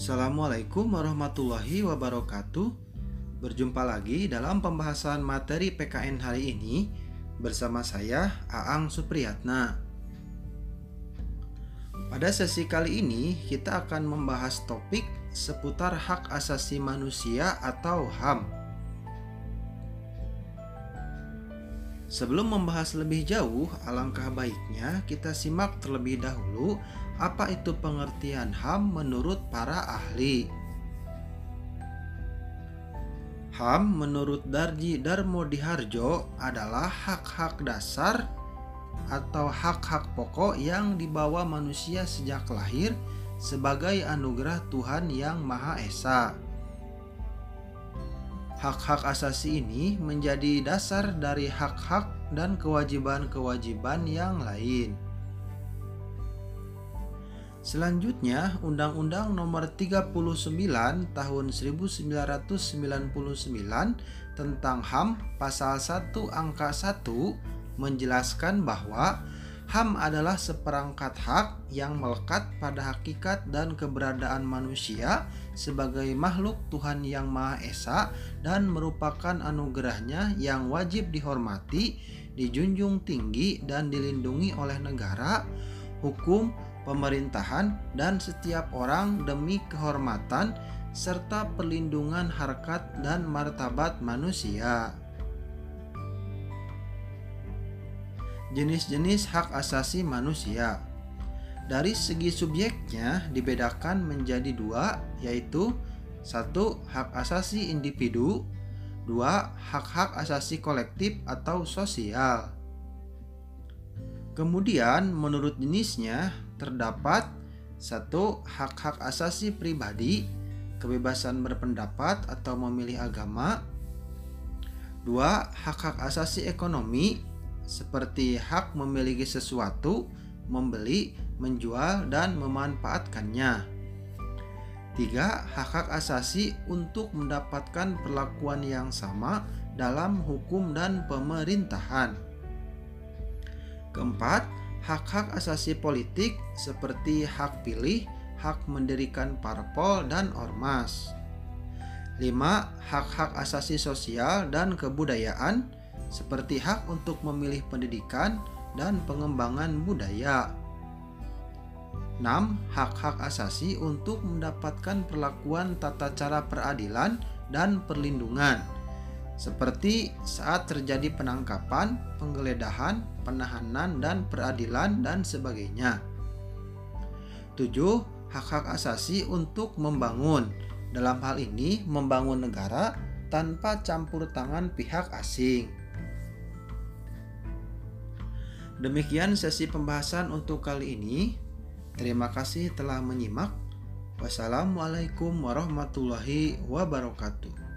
Assalamualaikum warahmatullahi wabarakatuh. Berjumpa lagi dalam pembahasan materi PKN hari ini bersama saya Aang Supriyatna. Pada sesi kali ini kita akan membahas topik seputar hak asasi manusia atau HAM. Sebelum membahas lebih jauh, alangkah baiknya kita simak terlebih dahulu apa itu pengertian HAM menurut para ahli. HAM menurut Darji Darmo Diharjo adalah hak-hak dasar atau hak-hak pokok yang dibawa manusia sejak lahir sebagai anugerah Tuhan yang Maha Esa. Hak-hak asasi ini menjadi dasar dari hak-hak dan kewajiban-kewajiban yang lain. Selanjutnya, Undang-Undang Nomor 39 Tahun 1999 tentang HAM Pasal 1 Angka 1 menjelaskan bahwa HAM adalah seperangkat hak yang melekat pada hakikat dan keberadaan manusia sebagai makhluk Tuhan yang Maha Esa dan merupakan anugerahnya yang wajib dihormati, dijunjung tinggi dan dilindungi oleh negara, hukum, pemerintahan, dan setiap orang demi kehormatan serta perlindungan harkat dan martabat manusia. Jenis-jenis hak asasi manusia. Dari segi subjeknya dibedakan menjadi dua, yaitu satu hak asasi individu, dua hak-hak asasi kolektif atau sosial. Kemudian menurut jenisnya terdapat satu hak-hak asasi pribadi, kebebasan berpendapat atau memilih agama, dua hak-hak asasi ekonomi, seperti hak memiliki sesuatu, membeli, menjual, dan memanfaatkannya. Tiga, hak-hak asasi untuk mendapatkan perlakuan yang sama dalam hukum dan pemerintahan. Keempat, hak-hak asasi politik seperti hak pilih, hak mendirikan parpol dan ormas. Lima, hak-hak asasi sosial dan kebudayaan seperti hak untuk memilih pendidikan dan pengembangan budaya. 6. Hak-hak asasi untuk mendapatkan perlakuan tata cara peradilan dan perlindungan seperti saat terjadi penangkapan, penggeledahan, penahanan dan peradilan dan sebagainya. 7. Hak-hak asasi untuk membangun. Dalam hal ini membangun negara tanpa campur tangan pihak asing. Demikian sesi pembahasan untuk kali ini. Terima kasih telah menyimak. Wassalamualaikum warahmatullahi wabarakatuh.